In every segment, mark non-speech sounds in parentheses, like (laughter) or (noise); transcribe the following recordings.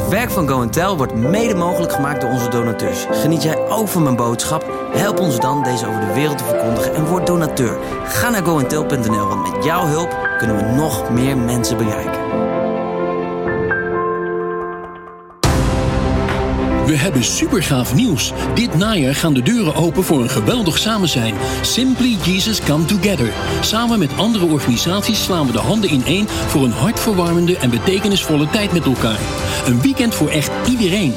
Het werk van Go Tel wordt mede mogelijk gemaakt door onze donateurs. Geniet jij ook van mijn boodschap? Help ons dan deze over de wereld te verkondigen en word donateur. Ga naar goentel.nl, want met jouw hulp kunnen we nog meer mensen bereiken. We hebben supergaaf nieuws. Dit najaar gaan de deuren open voor een geweldig samen zijn. Simply Jesus Come Together. Samen met andere organisaties slaan we de handen in één voor een hartverwarmende en betekenisvolle tijd met elkaar. Een weekend voor echt iedereen.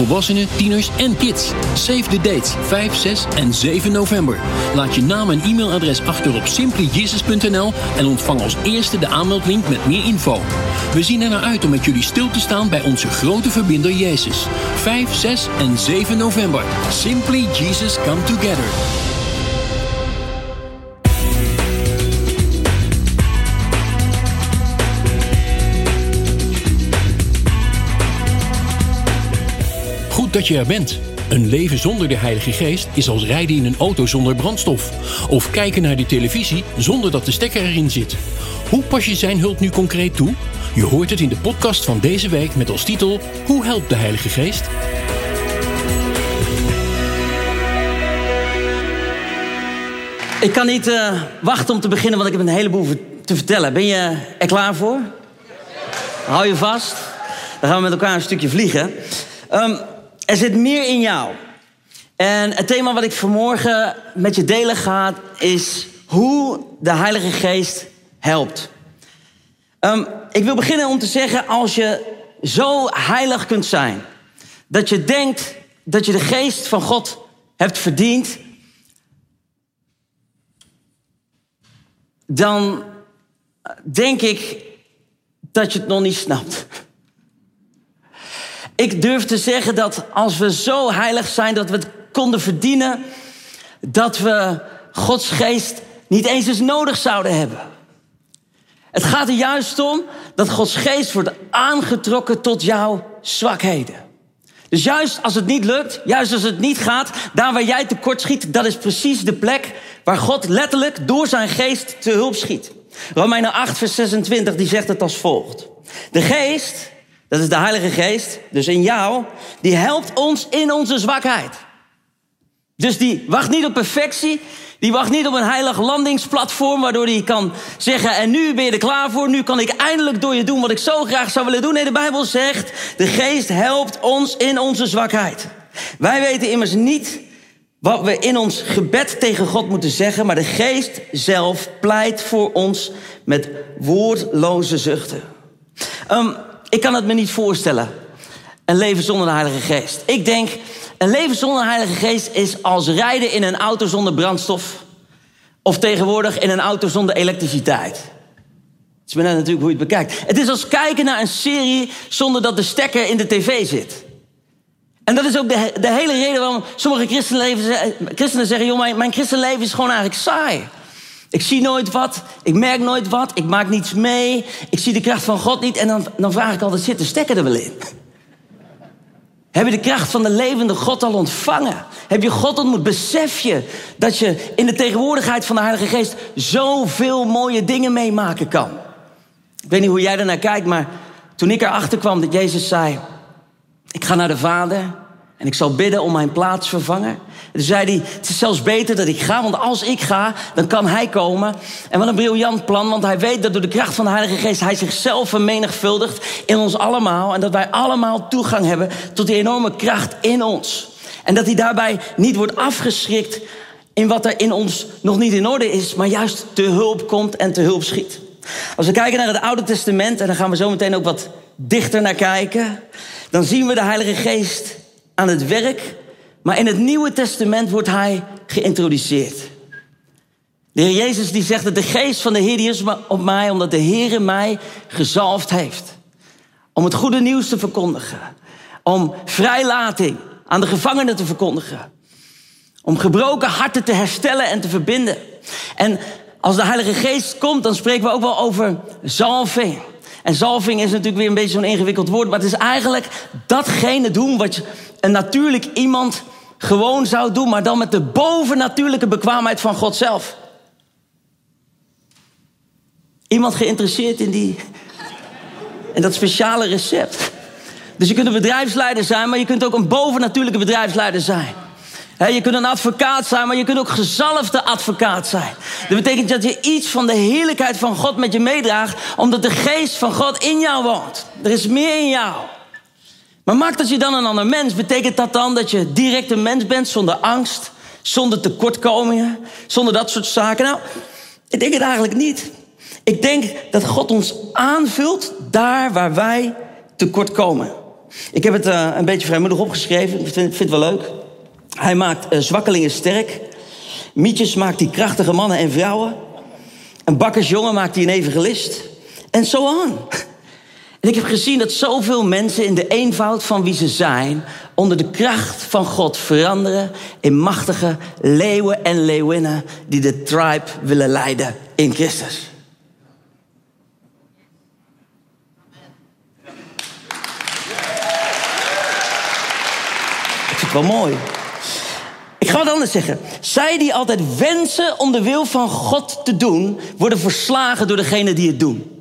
Volwassenen, tieners en kids. Save the dates 5, 6 en 7 november. Laat je naam en e-mailadres achter op simplyjesus.nl en ontvang als eerste de aanmeldlink met meer info. We zien er naar uit om met jullie stil te staan bij onze grote verbinder Jezus. 5, 6 en 7 november. Simply Jesus Come Together. Dat je er bent. Een leven zonder de Heilige Geest is als rijden in een auto zonder brandstof. Of kijken naar de televisie zonder dat de stekker erin zit. Hoe pas je zijn hulp nu concreet toe? Je hoort het in de podcast van deze week met als titel Hoe helpt de Heilige Geest? Ik kan niet uh, wachten om te beginnen, want ik heb een heleboel te vertellen. Ben je er klaar voor? Hou je vast. Dan gaan we met elkaar een stukje vliegen. Um, er zit meer in jou. En het thema wat ik vanmorgen met je delen ga, is hoe de Heilige Geest helpt. Um, ik wil beginnen om te zeggen, als je zo heilig kunt zijn, dat je denkt dat je de geest van God hebt verdiend, dan denk ik dat je het nog niet snapt. Ik durf te zeggen dat als we zo heilig zijn dat we het konden verdienen, dat we Gods geest niet eens eens nodig zouden hebben. Het gaat er juist om dat Gods geest wordt aangetrokken tot jouw zwakheden. Dus juist als het niet lukt, juist als het niet gaat, daar waar jij tekort schiet, dat is precies de plek waar God letterlijk door zijn geest te hulp schiet. Romeinen 8, vers 26, die zegt het als volgt. De geest, dat is de Heilige Geest, dus in jou, die helpt ons in onze zwakheid. Dus die wacht niet op perfectie, die wacht niet op een heilig landingsplatform waardoor hij kan zeggen: En nu ben je er klaar voor, nu kan ik eindelijk door je doen wat ik zo graag zou willen doen. Nee, de Bijbel zegt: De geest helpt ons in onze zwakheid. Wij weten immers niet wat we in ons gebed tegen God moeten zeggen, maar de geest zelf pleit voor ons met woordloze zuchten. Um, ik kan het me niet voorstellen. Een leven zonder de Heilige Geest. Ik denk, een leven zonder de Heilige Geest is als rijden in een auto zonder brandstof. Of tegenwoordig in een auto zonder elektriciteit. Het is maar net natuurlijk hoe je het bekijkt. Het is als kijken naar een serie zonder dat de stekker in de tv zit. En dat is ook de, de hele reden waarom sommige christenen zeggen... joh, mijn, mijn christenleven is gewoon eigenlijk saai. Ik zie nooit wat, ik merk nooit wat, ik maak niets mee... ik zie de kracht van God niet en dan, dan vraag ik altijd... zit de er wel in? (laughs) Heb je de kracht van de levende God al ontvangen? Heb je God ontmoet? Besef je dat je in de tegenwoordigheid van de Heilige Geest zoveel mooie dingen meemaken kan? Ik weet niet hoe jij ernaar kijkt, maar toen ik erachter kwam dat Jezus zei: Ik ga naar de Vader en ik zal bidden om mijn plaatsvervanger. Toen zei hij, het is zelfs beter dat ik ga, want als ik ga, dan kan hij komen. En wat een briljant plan, want hij weet dat door de kracht van de Heilige Geest... hij zichzelf vermenigvuldigt in ons allemaal. En dat wij allemaal toegang hebben tot die enorme kracht in ons. En dat hij daarbij niet wordt afgeschrikt in wat er in ons nog niet in orde is... maar juist te hulp komt en te hulp schiet. Als we kijken naar het Oude Testament, en dan gaan we zo meteen ook wat dichter naar kijken... dan zien we de Heilige Geest aan het werk maar in het Nieuwe Testament wordt hij geïntroduceerd. De Heer Jezus die zegt dat de geest van de Heer is op mij, omdat de Heer mij gezalfd heeft. Om het goede nieuws te verkondigen. Om vrijlating aan de gevangenen te verkondigen. Om gebroken harten te herstellen en te verbinden. En als de Heilige Geest komt, dan spreken we ook wel over zalving. En zalving is natuurlijk weer een beetje zo'n ingewikkeld woord, maar het is eigenlijk datgene doen wat een natuurlijk iemand gewoon zou doen, maar dan met de bovennatuurlijke bekwaamheid van God zelf. Iemand geïnteresseerd in die in dat speciale recept. Dus je kunt een bedrijfsleider zijn, maar je kunt ook een bovennatuurlijke bedrijfsleider zijn. je kunt een advocaat zijn, maar je kunt ook gezalfde advocaat zijn. Dat betekent dat je iets van de heerlijkheid van God met je meedraagt, omdat de geest van God in jou woont. Er is meer in jou. Maar maakt dat je dan een ander mens, betekent dat dan dat je direct een mens bent zonder angst, zonder tekortkomingen, zonder dat soort zaken? Nou, ik denk het eigenlijk niet. Ik denk dat God ons aanvult daar waar wij tekort komen. Ik heb het uh, een beetje vrijmoedig opgeschreven. Ik vind, het wel leuk. Hij maakt uh, zwakkelingen sterk. Mietjes maakt hij krachtige mannen en vrouwen. Een bakkersjongen maakt hij een evangelist. En zo aan. En ik heb gezien dat zoveel mensen in de eenvoud van wie ze zijn, onder de kracht van God veranderen in machtige leeuwen en leeuwinnen die de tribe willen leiden in Christus. Ik vind het wel mooi. Ik ga het anders zeggen. Zij die altijd wensen om de wil van God te doen, worden verslagen door degene die het doen.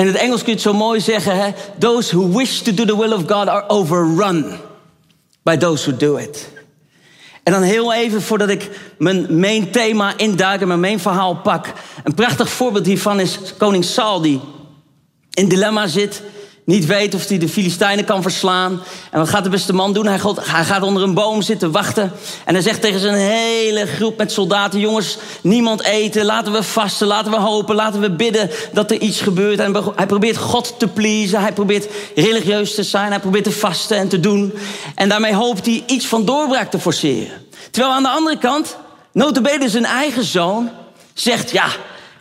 In het Engels kun je het zo mooi zeggen: hè? Those who wish to do the will of God are overrun by those who do it. En dan heel even voordat ik mijn main thema induik en mijn main verhaal pak. Een prachtig voorbeeld hiervan is koning Saul die in dilemma zit niet weet of hij de Filistijnen kan verslaan. En wat gaat de beste man doen? Hij gaat, onder een boom zitten wachten. En hij zegt tegen zijn hele groep met soldaten: Jongens, niemand eten. Laten we vasten. Laten we hopen. Laten we bidden dat er iets gebeurt. En hij probeert God te pleasen. Hij probeert religieus te zijn. Hij probeert te vasten en te doen. En daarmee hoopt hij iets van doorbraak te forceren. Terwijl aan de andere kant, notabene zijn eigen zoon, zegt: Ja.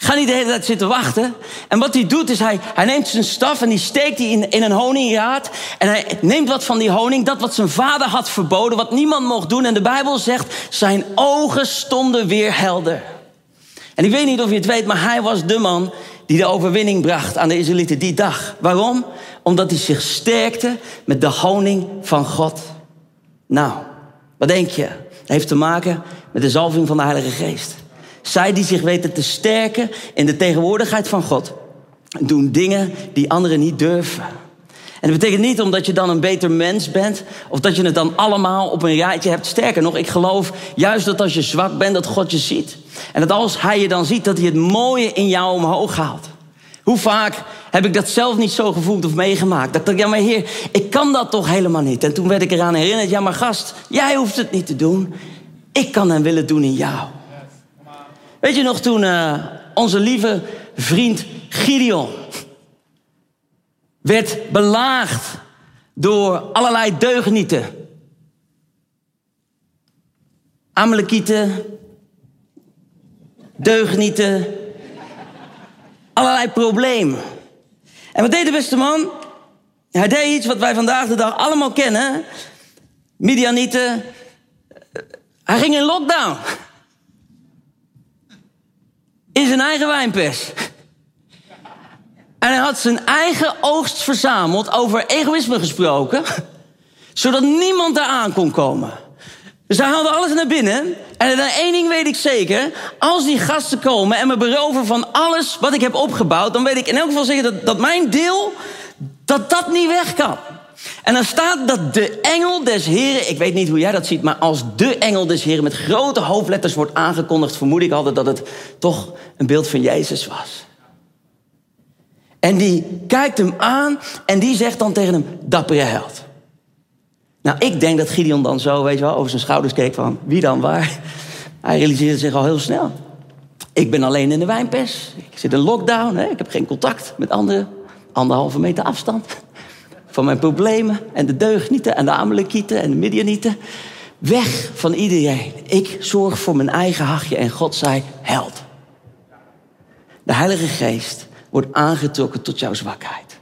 Ga niet de hele tijd zitten wachten. En wat hij doet is, hij, hij neemt zijn staf en die steekt die in, in een honingraad. En hij neemt wat van die honing, dat wat zijn vader had verboden, wat niemand mocht doen. En de Bijbel zegt, zijn ogen stonden weer helder. En ik weet niet of je het weet, maar hij was de man die de overwinning bracht aan de Israëlieten die dag. Waarom? Omdat hij zich sterkte met de honing van God. Nou, wat denk je? Dat heeft te maken met de zalving van de Heilige Geest. Zij die zich weten te sterken in de tegenwoordigheid van God, doen dingen die anderen niet durven. En dat betekent niet omdat je dan een beter mens bent, of dat je het dan allemaal op een rijtje hebt. Sterker nog, ik geloof juist dat als je zwak bent, dat God je ziet. En dat als Hij je dan ziet, dat Hij het mooie in jou omhoog haalt. Hoe vaak heb ik dat zelf niet zo gevoeld of meegemaakt? Dat ik dacht, ja maar Heer, ik kan dat toch helemaal niet. En toen werd ik eraan herinnerd, ja maar gast, jij hoeft het niet te doen. Ik kan en wil het doen in jou. Weet je nog toen uh, onze lieve vriend Gideon werd belaagd door allerlei deugnieten. Amalekieten, deugnieten, allerlei problemen. En wat deed de beste man? Hij deed iets wat wij vandaag de dag allemaal kennen. Midianieten. Hij ging in lockdown in zijn eigen wijnpers. En hij had zijn eigen oogst verzameld, over egoïsme gesproken, zodat niemand daar aan kon komen. Dus hij haalde alles naar binnen. En dan één ding weet ik zeker. Als die gasten komen en me beroven van alles wat ik heb opgebouwd... dan weet ik in elk geval zeker dat, dat mijn deel, dat dat niet weg kan. En dan staat dat de engel des Heren, ik weet niet hoe jij dat ziet, maar als de engel des Heren met grote hoofdletters wordt aangekondigd, vermoed ik altijd dat het toch een beeld van Jezus was. En die kijkt hem aan en die zegt dan tegen hem, dappere held. Nou, ik denk dat Gideon dan zo, weet je wel, over zijn schouders keek van, wie dan, waar? Hij realiseerde zich al heel snel. Ik ben alleen in de wijnpers. Ik zit in lockdown, hè? ik heb geen contact met anderen. Anderhalve meter afstand van mijn problemen en de deugnieten en de Amalekieten en de Midianieten. Weg van iedereen. Ik zorg voor mijn eigen hachje en God zei held. De Heilige Geest wordt aangetrokken tot jouw zwakheid.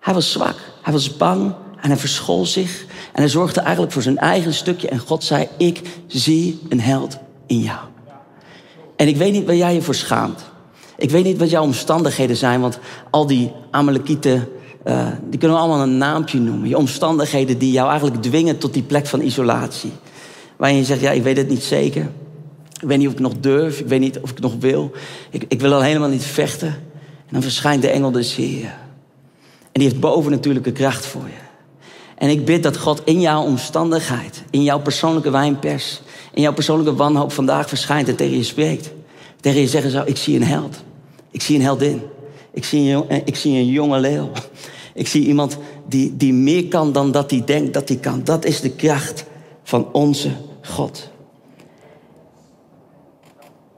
Hij was zwak, hij was bang en hij verschool zich. En hij zorgde eigenlijk voor zijn eigen stukje. En God zei, ik zie een held in jou. En ik weet niet waar jij je voor schaamt. Ik weet niet wat jouw omstandigheden zijn, want al die Amalekieten uh, die kunnen we allemaal een naampje noemen. Je omstandigheden die jou eigenlijk dwingen tot die plek van isolatie. Waarin je zegt, ja, ik weet het niet zeker. Ik weet niet of ik nog durf. Ik weet niet of ik nog wil. Ik, ik wil al helemaal niet vechten. En dan verschijnt de engel des Heer. En die heeft bovennatuurlijke kracht voor je. En ik bid dat God in jouw omstandigheid, in jouw persoonlijke wijnpers, in jouw persoonlijke wanhoop vandaag verschijnt en tegen je spreekt. Tegen je zeggen zou, ik zie een held. Ik zie een heldin. Ik zie een, ik zie een jonge leeuw. Ik zie iemand die, die meer kan dan dat hij denkt dat hij kan. Dat is de kracht van onze God.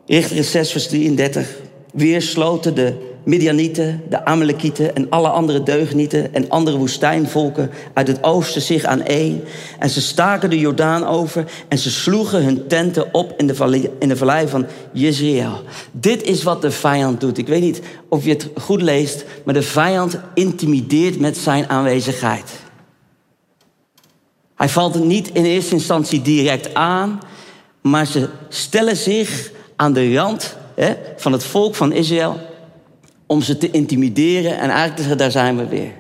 Richter 6, vers 33. Weer sloten de Midianieten, de Amalekieten en alle andere deugnieten en andere woestijnvolken uit het oosten zich aan één. En ze staken de Jordaan over en ze sloegen hun tenten op in de vallei, in de vallei van Jezreel. Dit is wat de vijand doet. Ik weet niet of je het goed leest, maar de vijand intimideert met zijn aanwezigheid. Hij valt niet in eerste instantie direct aan, maar ze stellen zich aan de rand van het volk van Israël om ze te intimideren en eigenlijk te zeggen, daar zijn we weer.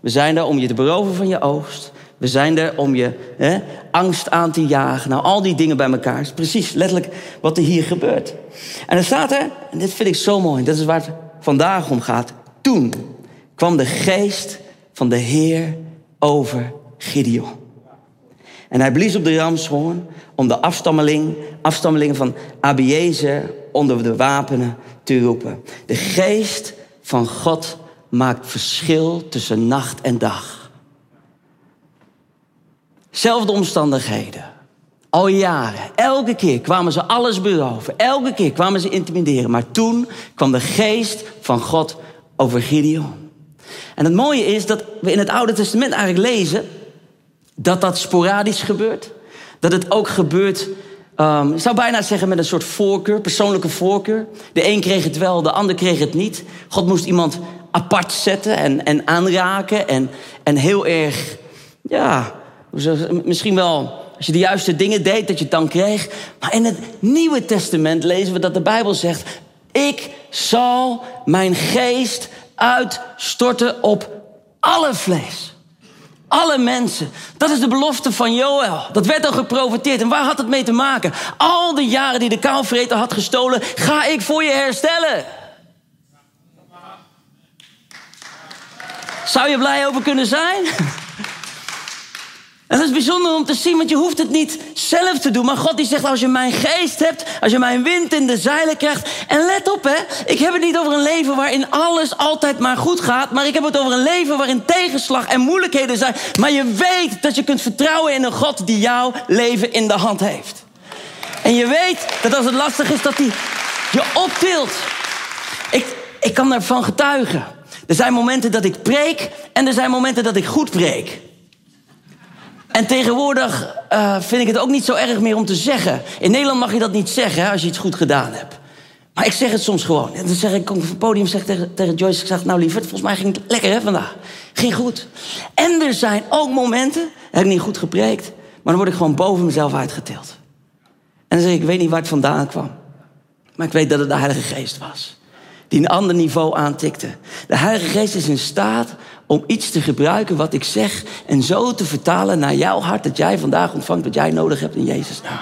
We zijn er om je te beroven van je oogst. We zijn er om je hè, angst aan te jagen. Nou, al die dingen bij elkaar. is precies letterlijk wat er hier gebeurt. En dan staat er, en dit vind ik zo mooi, dat is waar het vandaag om gaat. Toen kwam de geest van de Heer over Gideon. En hij blies op de ramshoorn om de afstammeling, afstammelingen van Abiezer onder de wapenen te roepen. De geest van God maakt verschil tussen nacht en dag. Zelfde omstandigheden. Al jaren. Elke keer kwamen ze alles beroven. Elke keer kwamen ze intimideren. Maar toen kwam de geest van God over Gideon. En het mooie is dat we in het Oude Testament eigenlijk lezen dat dat sporadisch gebeurt. Dat het ook gebeurt Um, ik zou bijna zeggen met een soort voorkeur, persoonlijke voorkeur. De een kreeg het wel, de ander kreeg het niet. God moest iemand apart zetten en, en aanraken. En, en heel erg, ja, misschien wel als je de juiste dingen deed, dat je het dan kreeg. Maar in het Nieuwe Testament lezen we dat de Bijbel zegt: Ik zal mijn geest uitstorten op alle vlees. Alle mensen. Dat is de belofte van Joël. Dat werd al geprofiteerd. En waar had het mee te maken? Al de jaren die de kaalvreter had gestolen, ga ik voor je herstellen. Zou je blij over kunnen zijn? En dat is bijzonder om te zien, want je hoeft het niet zelf te doen. Maar God die zegt, als je mijn geest hebt, als je mijn wind in de zeilen krijgt. En let op hè, ik heb het niet over een leven waarin alles altijd maar goed gaat. Maar ik heb het over een leven waarin tegenslag en moeilijkheden zijn. Maar je weet dat je kunt vertrouwen in een God die jouw leven in de hand heeft. En je weet dat als het lastig is, dat hij je optilt. Ik, ik kan daarvan getuigen. Er zijn momenten dat ik preek en er zijn momenten dat ik goed preek. En tegenwoordig uh, vind ik het ook niet zo erg meer om te zeggen. In Nederland mag je dat niet zeggen als je iets goed gedaan hebt. Maar ik zeg het soms gewoon. En dan zeg ik, kom op het podium zeg tegen, tegen Joyce, ik zeg, nou lieverd, volgens mij ging het lekker hè vandaag. Ging goed. En er zijn ook momenten, heb ik niet goed gepreekt, maar dan word ik gewoon boven mezelf uitgetild. En dan zeg ik, ik weet niet waar het vandaan kwam. Maar ik weet dat het de Heilige Geest was. Die een ander niveau aantikte. De Heilige Geest is in staat om iets te gebruiken wat ik zeg en zo te vertalen naar jouw hart dat jij vandaag ontvangt wat jij nodig hebt in Jezus' naam.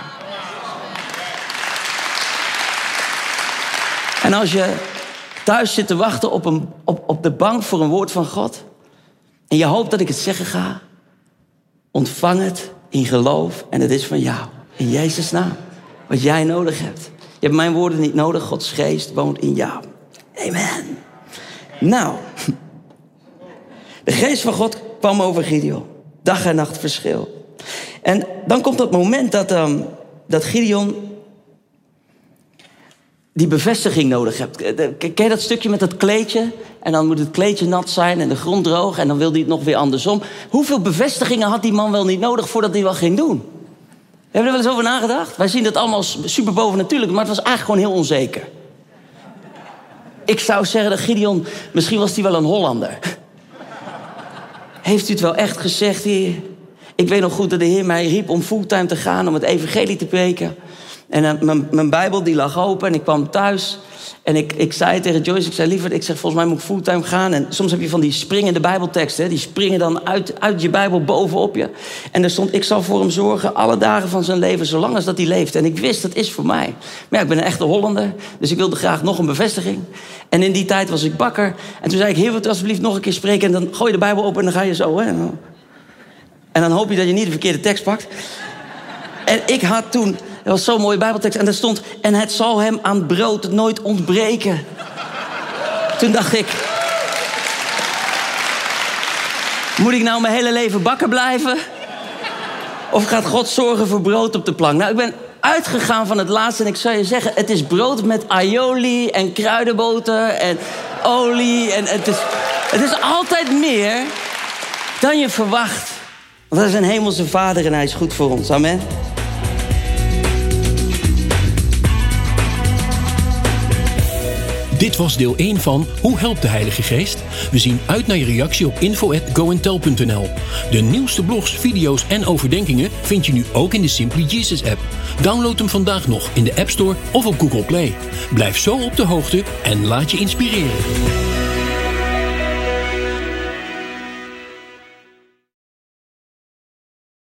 En als je thuis zit te wachten op, een, op, op de bank voor een woord van God en je hoopt dat ik het zeggen ga, ontvang het in geloof en het is van jou. In Jezus' naam. Wat jij nodig hebt. Je hebt mijn woorden niet nodig. Gods geest woont in jou. Amen. Nou, de geest van God kwam over Gideon. Dag en nacht verschil. En dan komt dat moment dat, um, dat Gideon die bevestiging nodig hebt. Eh, ken je dat stukje met dat kleedje? En dan moet het kleedje nat zijn en de grond droog. En dan wil hij het nog weer andersom. Hoeveel bevestigingen had die man wel niet nodig voordat hij wat ging doen? We hebben er wel eens over nagedacht? Wij zien dat allemaal super boven natuurlijk, maar het was eigenlijk gewoon heel onzeker. Ik zou zeggen dat Gideon, misschien was hij wel een Hollander. Heeft u het wel echt gezegd, Heer? Ik weet nog goed dat de Heer mij riep om fulltime te gaan, om het evangelie te preken. En eh, mijn, mijn Bijbel die lag open en ik kwam thuis. En ik, ik zei tegen Joyce, ik zei liever, ik zeg volgens mij moet ik fulltime gaan. En soms heb je van die springende bijbelteksten. Die springen dan uit, uit je bijbel bovenop je. En er stond, ik zal voor hem zorgen alle dagen van zijn leven, zolang als dat hij leeft. En ik wist, dat is voor mij. Maar ja, ik ben een echte Hollander, dus ik wilde graag nog een bevestiging. En in die tijd was ik bakker. En toen zei ik, heer, wilt alsjeblieft nog een keer spreken? En dan gooi je de bijbel open en dan ga je zo, hè. En dan hoop je dat je niet de verkeerde tekst pakt. En ik had toen, dat was zo'n mooie bijbeltekst, en daar stond... en het zal hem aan brood nooit ontbreken. Toen dacht ik... Moet ik nou mijn hele leven bakken blijven? Of gaat God zorgen voor brood op de plank? Nou, ik ben uitgegaan van het laatste en ik zou je zeggen... het is brood met aioli en kruidenboter en olie. En het, is, het is altijd meer dan je verwacht. Want dat is een hemelse vader en hij is goed voor ons. Amen. Dit was deel 1 van Hoe helpt de Heilige Geest? We zien uit naar je reactie op info@goentel.nl. De nieuwste blogs, video's en overdenkingen vind je nu ook in de Simply Jesus app. Download hem vandaag nog in de App Store of op Google Play. Blijf zo op de hoogte en laat je inspireren.